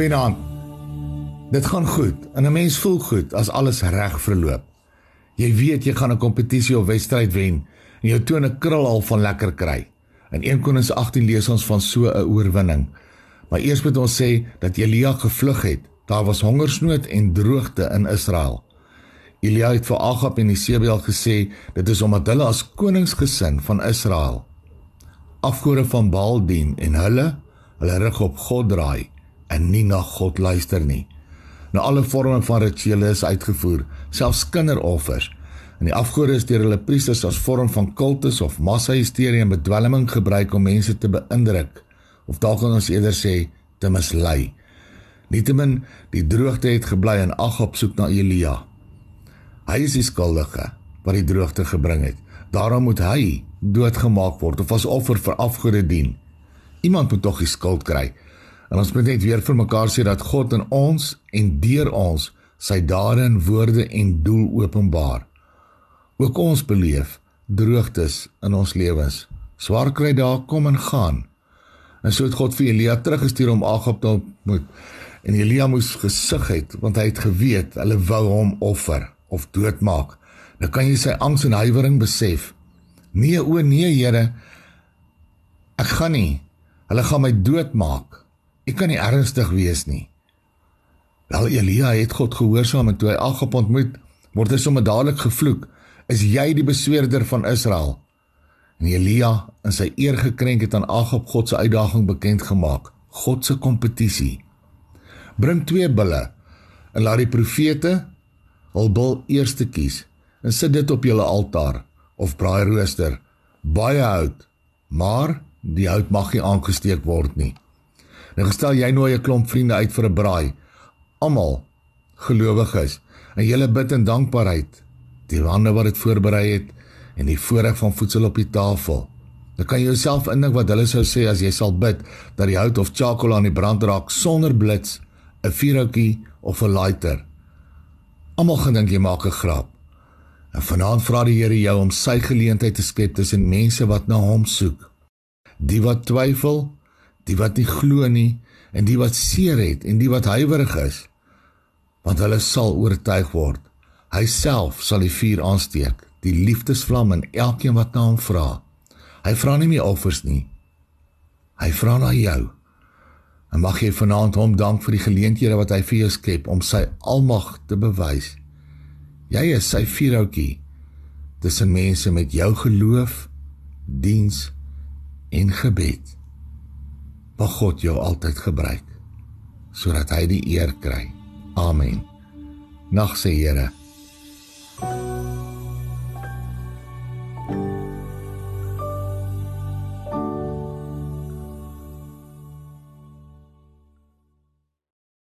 Goeienaand. Dit gaan goed en 'n mens voel goed as alles reg verloop. Jy weet jy gaan 'n kompetisie of wedstryd wen en jou tone krul al van lekker kry. In 1 Konings 18 lees ons van so 'n oorwinning. Maar eers moet ons sê dat Elia gevlug het. Daar was hongersnood en droogte in Israel. Elia het vir Agab en Isebel gesê dit is omdat hulle as koningsgesin van Israel afgode van Baal dien en hulle hulle rug op God draai en nie na God luister nie. Nou alle vorme van rituele is uitgevoer, selfs kinderoffers. En die afgode is deur hulle priesters as vorm van kultus of massa-hysterie en bedwelming gebruik om mense te beïndruk of dalk ons eerder sê te mislei. Nietemin, die droogte het gebly en Agab soek na Elia. Hy is die skuldige wat die droogte gebring het. Daarom moet hy doodgemaak word of as offer vir afgode dien. Iemand moet tog die skuld kry. En ons moet net weer vir mekaar sê dat God in ons en deur ons sy dade en woorde en doel openbaar. Ook ons beleef droogtes in ons lewens. Swaar kry daar kom en gaan. En so het God vir Elia teruggestuur om Agab te ontmoet. En Elia moes gesug het want hy het geweet hulle wou hom offer of doodmaak. Nou kan jy sy angs en huiwering besef. Nee o nee Here. Ek gaan nie. Hulle gaan my doodmaak. Ek kan nie ernstig wees nie. Wel Elia het God gehoorsaam en toe hy Agab ontmoet, word hy sommer dadelik gevloek. Is jy die besweerder van Israel? En Elia in sy eer gekrenk het aan Agab God se uitdaging bekend gemaak. God se kompetisie. Bring twee bulle en laat die profete hul bul eerste kies en sit dit op julle altaar of braai rooster. Baie hout, maar die hout mag nie aangesteek word nie. Nou gestel jy nooi 'n klomp vriende uit vir 'n braai. Almal gelowiges en julle bid in dankbaarheid die hande wat dit voorberei het en die voorreg van voedsel op die tafel. Dan kan jy jouself indink wat hulle sou sê as jy sal bid dat die hout of charcoal aan die brand raak sonder blits, 'n vuurhoutjie of 'n lighter. Almal gedink jy maak 'n grap. En vanaand vra die Here jou om sy geleentheid te skep tussen mense wat na hom soek. Die wat twyfel die wat nie glo nie en die wat seer het en die wat huiwerig is want hulle sal oortuig word. Hy self sal die vuur aansteek die liefdesvlam in elkeen wat na hom vra. Hy vra nie meer offers nie. Hy vra na jou. En mag jy vanaand hom dank vir die geleenthede wat hy vir jou skep om sy almag te bewys. Jy is sy vuurhoutjie tussen mense met jou geloof diens en gebed mag God jou altyd gebruik sodat hy die eer kry. Amen. Nag se Here.